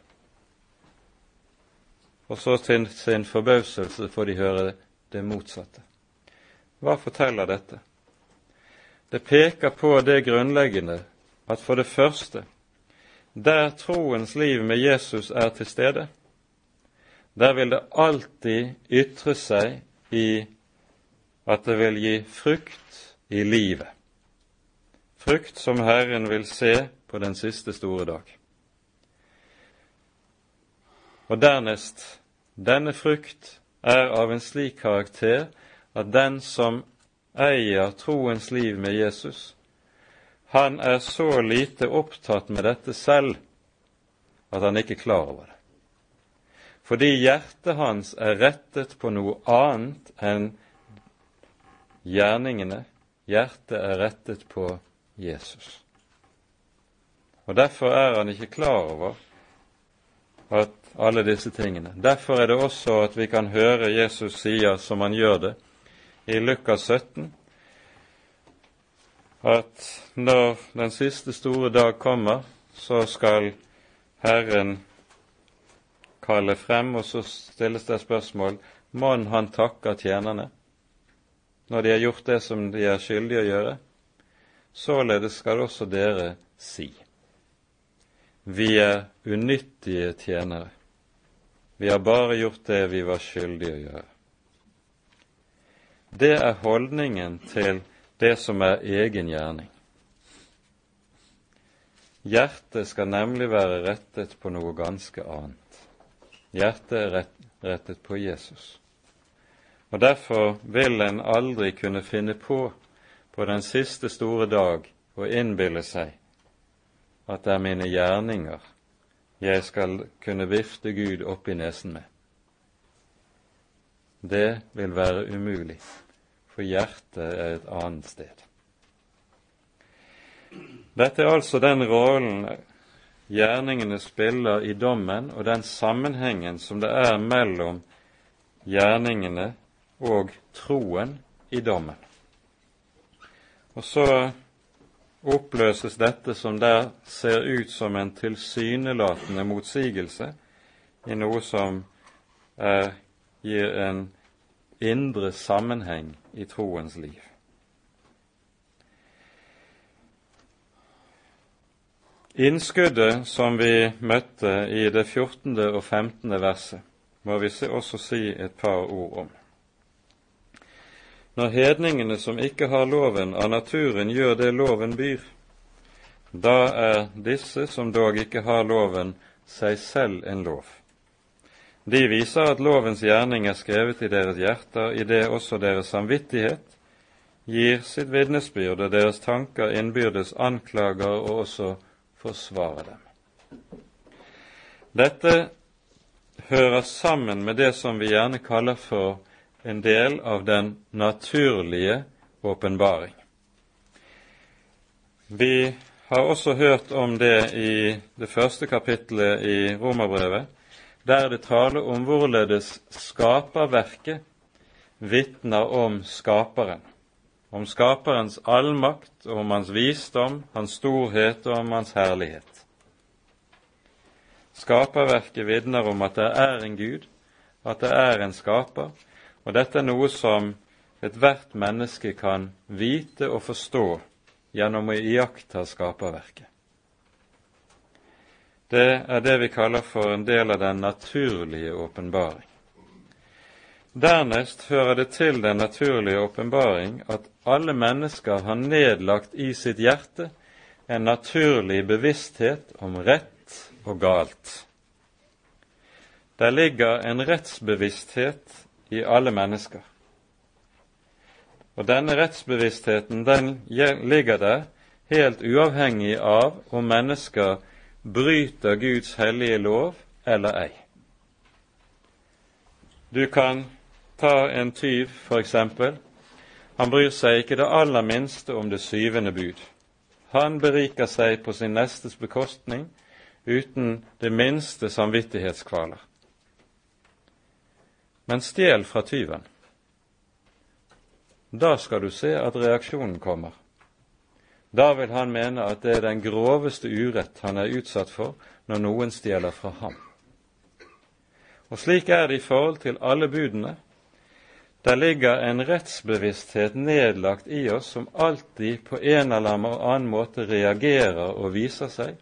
Og så til sin forbauselse får de høre det motsatte. Hva forteller dette? Det peker på det grunnleggende at for det første, der troens liv med Jesus er til stede, der vil det alltid ytre seg i at det vil gi frukt i livet. Frukt som Herren vil se på den siste store dag. Og dernest, denne frukt er av en slik karakter at den som eier troens liv med Jesus, han er så lite opptatt med dette selv at han ikke er klar over det. Fordi hjertet hans er rettet på noe annet enn gjerningene. Hjertet er rettet på Jesus. Og Derfor er han ikke klar over at alle disse tingene. Derfor er det også at vi kan høre Jesus sier, som han gjør det, i Lukas 17 at når den siste store dag kommer, så skal Herren kalle frem, og så stilles det spørsmål Mon han takker tjenerne når de har gjort det som de er skyldige å gjøre? Således skal også dere si. Vi er unyttige tjenere. Vi har bare gjort det vi var skyldige å gjøre. Det er holdningen til det som er egen gjerning. Hjertet skal nemlig være rettet på noe ganske annet. Hjertet er rettet på Jesus. Og Derfor vil en aldri kunne finne på på den siste store dag å innbille seg at det er mine gjerninger jeg skal kunne vifte Gud opp i nesen med. Det vil være umulig for hjertet er et annet sted. Dette er altså den rollen gjerningene spiller i dommen, og den sammenhengen som det er mellom gjerningene og troen i dommen. Og så oppløses dette som der ser ut som en tilsynelatende motsigelse, i noe som er, gir en indre sammenheng i troens liv. Innskuddet som vi møtte i det 14. og 15. verset, må vi også si et par ord om. Når hedningene som ikke har loven av naturen, gjør det loven byr, da er disse som dog ikke har loven, seg selv en lov. De viser at lovens gjerning er skrevet i deres hjerter, i det også deres samvittighet gir sitt vitnesbyrd, og deres tanker innbyrdes anklager og også forsvarer dem. Dette hører sammen med det som vi gjerne kaller for en del av den naturlige åpenbaring. Vi har også hørt om det i det første kapittelet i Romerbrevet, der det taler om hvorledes skaperverket vitner om Skaperen. Om Skaperens allmakt, om hans visdom, hans storhet og om hans herlighet. Skaperverket vitner om at det er en Gud, at det er en skaper, og dette er noe som ethvert menneske kan vite og forstå gjennom å iaktta skaperverket. Det er det vi kaller for en del av den naturlige åpenbaring. Dernest hører det til den naturlige åpenbaring at alle mennesker har nedlagt i sitt hjerte en naturlig bevissthet om rett og galt. Der ligger en rettsbevissthet i alle mennesker. Og denne rettsbevisstheten den ligger der helt uavhengig av om mennesker bryter Guds hellige lov eller ei. Du kan ta en tyv, f.eks. Han bryr seg ikke det aller minste om det syvende bud. Han beriker seg på sin nestes bekostning uten det minste samvittighetskvaler. Men stjel fra tyven. Da skal du se at reaksjonen kommer. Da vil han mene at det er den groveste urett han er utsatt for når noen stjeler fra ham. Og slik er det i forhold til alle budene. Der ligger en rettsbevissthet nedlagt i oss som alltid på en eller annen måte reagerer og viser seg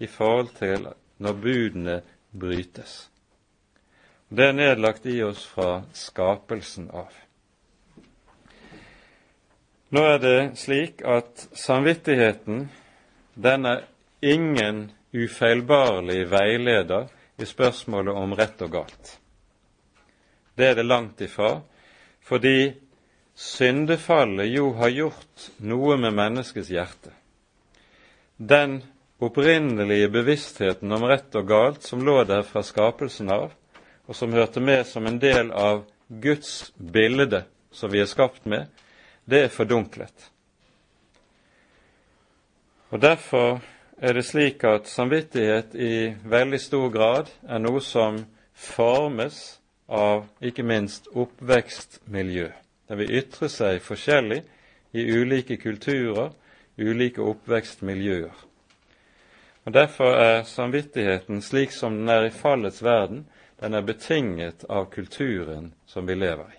i forhold til når budene brytes. Det er nedlagt i oss fra skapelsen av. Nå er det slik at samvittigheten den er ingen ufeilbarlig veileder i spørsmålet om rett og galt. Det er det langt ifra, fordi syndefallet jo har gjort noe med menneskets hjerte. Den opprinnelige bevisstheten om rett og galt som lå der fra skapelsen av, og som hørte med som en del av Guds bilde som vi er skapt med, det er fordunklet. Og Derfor er det slik at samvittighet i veldig stor grad er noe som formes av ikke minst oppvekstmiljø. Den vil ytre seg forskjellig i ulike kulturer, ulike oppvekstmiljøer. Og Derfor er samvittigheten slik som den er i fallets verden, den er betinget av kulturen som vi lever i.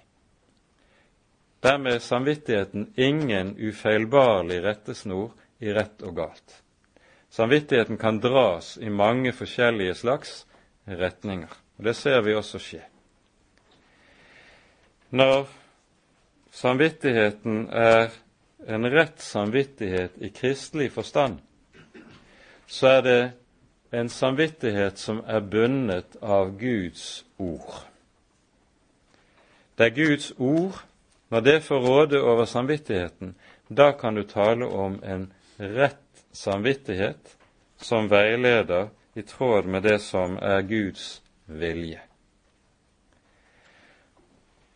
Dermed er samvittigheten ingen ufeilbarlig rettesnor i rett og galt. Samvittigheten kan dras i mange forskjellige slags retninger, og det ser vi også skje. Når samvittigheten er en rett samvittighet i kristelig forstand, så er det en samvittighet som er bundet av Guds ord. Det er Guds ord når det får råde over samvittigheten, da kan du tale om en rett samvittighet som veileder i tråd med det som er Guds vilje.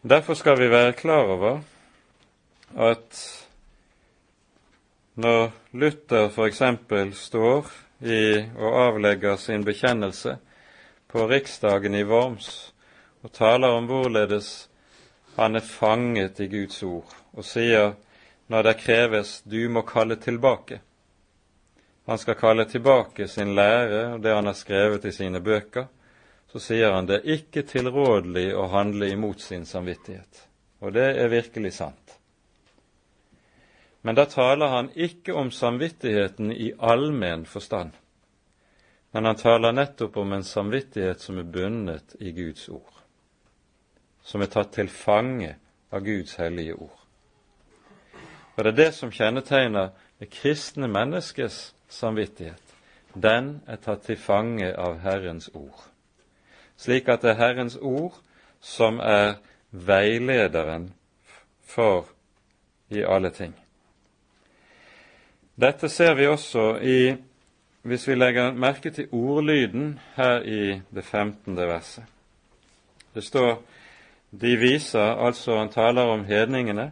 Derfor skal vi være klar over at når Luther f.eks. står i og avlegger sin bekjennelse på riksdagen i Worms og taler om hvorledes han er fanget i Guds ord og sier når det kreves du må kalle tilbake. Han skal kalle tilbake sin lære og det han har skrevet i sine bøker. Så sier han det er ikke tilrådelig å handle imot sin samvittighet. Og det er virkelig sant. Men da taler han ikke om samvittigheten i allmenn forstand, men han taler nettopp om en samvittighet som er bundet i Guds ord som er tatt til fange av Guds hellige ord. Og Det er det som kjennetegner det kristne menneskes samvittighet. Den er tatt til fange av Herrens ord. Slik at det er Herrens ord som er veilederen for i alle ting. Dette ser vi også i, hvis vi legger merke til ordlyden her i det 15. verset. Det står de viser, altså han taler om hedningene,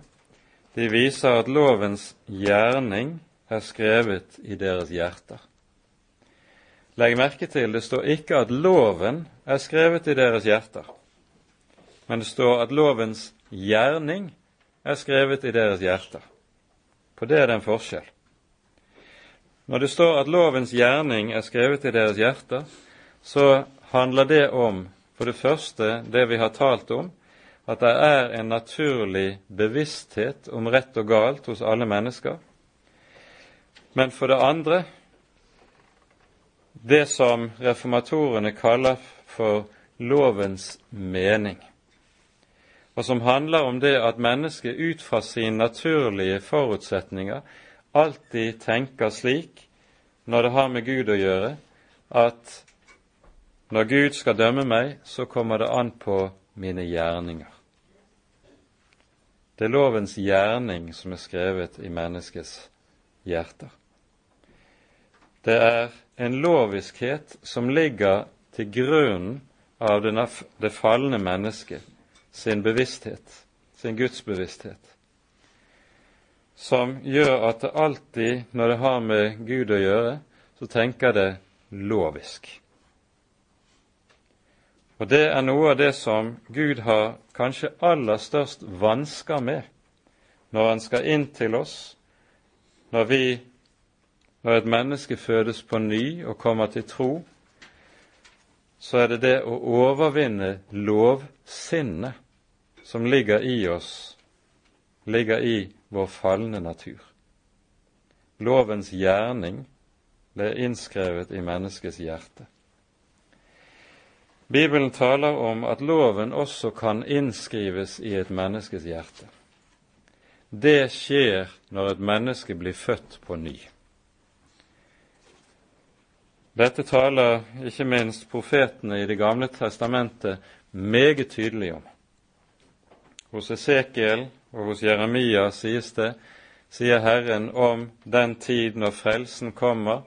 de viser at lovens gjerning er skrevet i deres hjerter. Legg merke til det står ikke at loven er skrevet i deres hjerter, men det står at lovens gjerning er skrevet i deres hjerter. På det er det en forskjell. Når det står at lovens gjerning er skrevet i deres hjerter, så handler det om, for det første, det vi har talt om, at det er en naturlig bevissthet om rett og galt hos alle mennesker. Men for det andre det som reformatorene kaller for lovens mening, og som handler om det at mennesket ut fra sine naturlige forutsetninger alltid tenker slik når det har med Gud å gjøre, at når Gud skal dømme meg, så kommer det an på mine gjerninger. Det er lovens gjerning som er skrevet i menneskets hjerter. Det er en loviskhet som ligger til grunnen av det falne mennesket sin bevissthet, sin gudsbevissthet, som gjør at det alltid, når det har med Gud å gjøre, så tenker det lovisk. Og det er noe av det som Gud har kanskje aller størst vansker med når han skal inn til oss, når vi når et menneske fødes på ny og kommer til tro, så er det det å overvinne lovsinnet som ligger i oss, ligger i vår falne natur. Lovens gjerning ble innskrevet i menneskets hjerte. Bibelen taler om at loven også kan innskrives i et menneskes hjerte. Det skjer når et menneske blir født på ny. Dette taler ikke minst profetene i Det gamle testamentet meget tydelig om. Hos Esekiel og hos Jeremia sies det, sier Herren om den tid når frelsen kommer.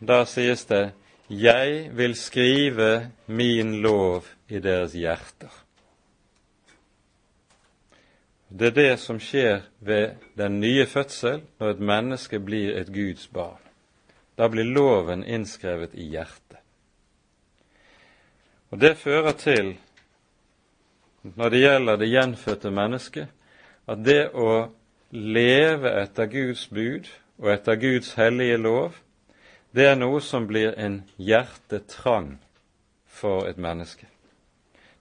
Da sies det jeg vil skrive min lov i deres hjerter. Det er det som skjer ved den nye fødsel når et menneske blir et Guds barn. Da blir loven innskrevet i hjertet. Og Det fører til, når det gjelder det gjenfødte mennesket, at det å leve etter Guds bud og etter Guds hellige lov det er noe som blir en hjertetrang for et menneske.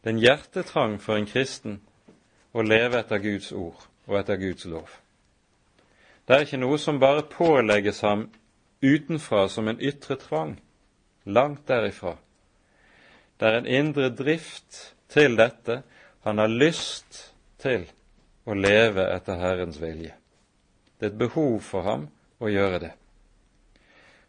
Det er en hjertetrang for en kristen å leve etter Guds ord og etter Guds lov. Det er ikke noe som bare pålegges ham utenfra som en ytre tvang. Langt derifra. Det er en indre drift til dette. Han har lyst til å leve etter Herrens vilje. Det er et behov for ham å gjøre det.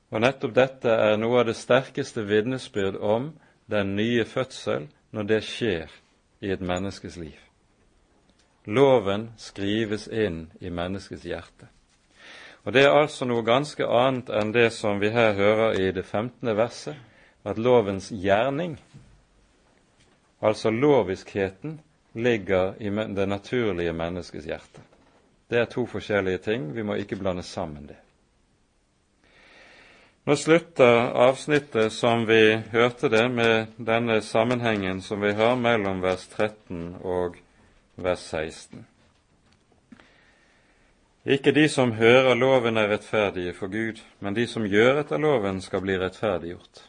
Og nettopp dette er noe av det sterkeste vitnesbyrd om den nye fødsel når det skjer i et menneskes liv. Loven skrives inn i menneskets hjerte. Og Det er altså noe ganske annet enn det som vi her hører i det 15. verset, at lovens gjerning, altså loviskheten, ligger i det naturlige menneskets hjerte. Det er to forskjellige ting, vi må ikke blande sammen det. Nå slutter avsnittet som vi hørte det, med denne sammenhengen som vi har mellom vers 13 og vers 16. Ikke de som hører loven er rettferdige for Gud, men de som gjør etter loven skal bli rettferdiggjort.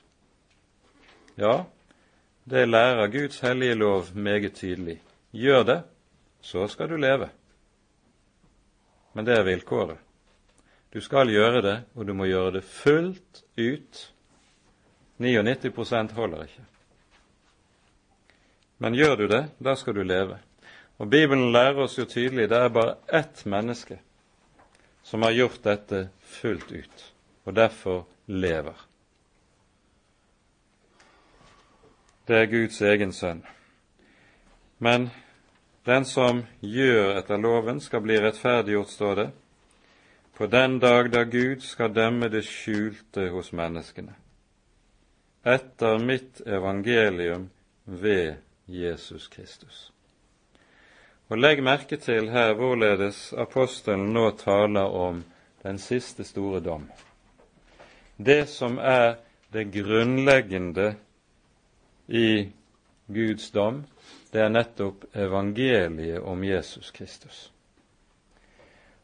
Ja, det lærer Guds hellige lov meget tydelig. Gjør det, så skal du leve. Men det er vilkåret. Du skal gjøre det, og du må gjøre det fullt ut. 99% holder ikke. Men gjør du det, da skal du leve. Og Bibelen lærer oss jo tydelig det er bare ett menneske som har gjort dette fullt ut, og derfor lever. Det er Guds egen sønn. Men den som gjør etter loven, skal bli rettferdiggjort, står det, på den dag da Gud skal dømme det skjulte hos menneskene, etter mitt evangelium ved Jesus Kristus. Og Legg merke til her hvorledes apostelen nå taler om den siste store dom. Det som er det grunnleggende i Guds dom, det er nettopp evangeliet om Jesus Kristus.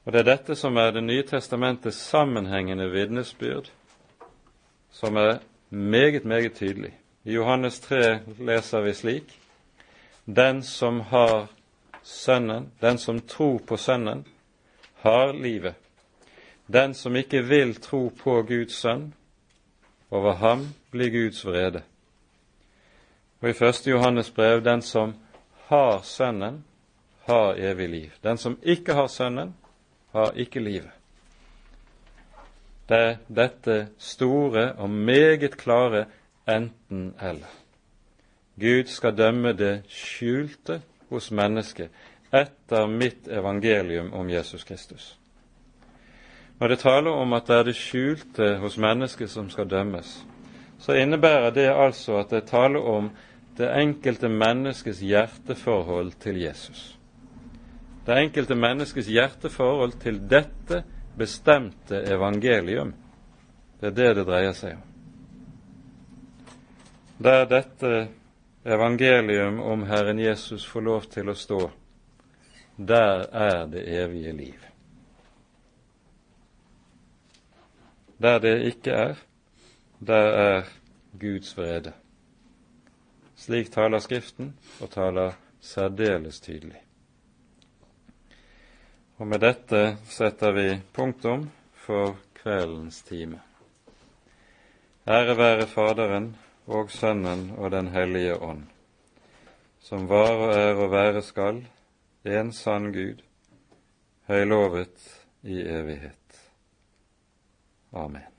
Og Det er dette som er Det nye testamentets sammenhengende vitnesbyrd, som er meget, meget tydelig. I Johannes 3 leser vi slik.: Den som har Sønnen, den som tror på Sønnen, har livet. Den som ikke vil tro på Guds sønn, over ham blir Guds vrede. Og i første Johannes brev den som har Sønnen, har evig liv. Den som ikke har Sønnen, har ikke livet. Det er dette store og meget klare enten-eller. Gud skal dømme det skjulte hos mennesket etter mitt evangelium om Jesus Kristus. Når det taler om at det er det skjulte hos mennesket som skal dømmes, så innebærer det altså at det taler om det enkelte menneskets hjerteforhold til Jesus. Det enkelte menneskets hjerteforhold til dette bestemte evangelium. Det er det det dreier seg om. Der dette evangelium om Herren Jesus får lov til å stå, der er det evige liv. Der det ikke er, der er Guds vrede. Slik taler Skriften, og taler særdeles tydelig. Og med dette setter vi punktum for kveldens time. Ære være Faderen og Sønnen og Den hellige ånd, som var og er og være skal, en sann Gud, høylovet i evighet. Amen.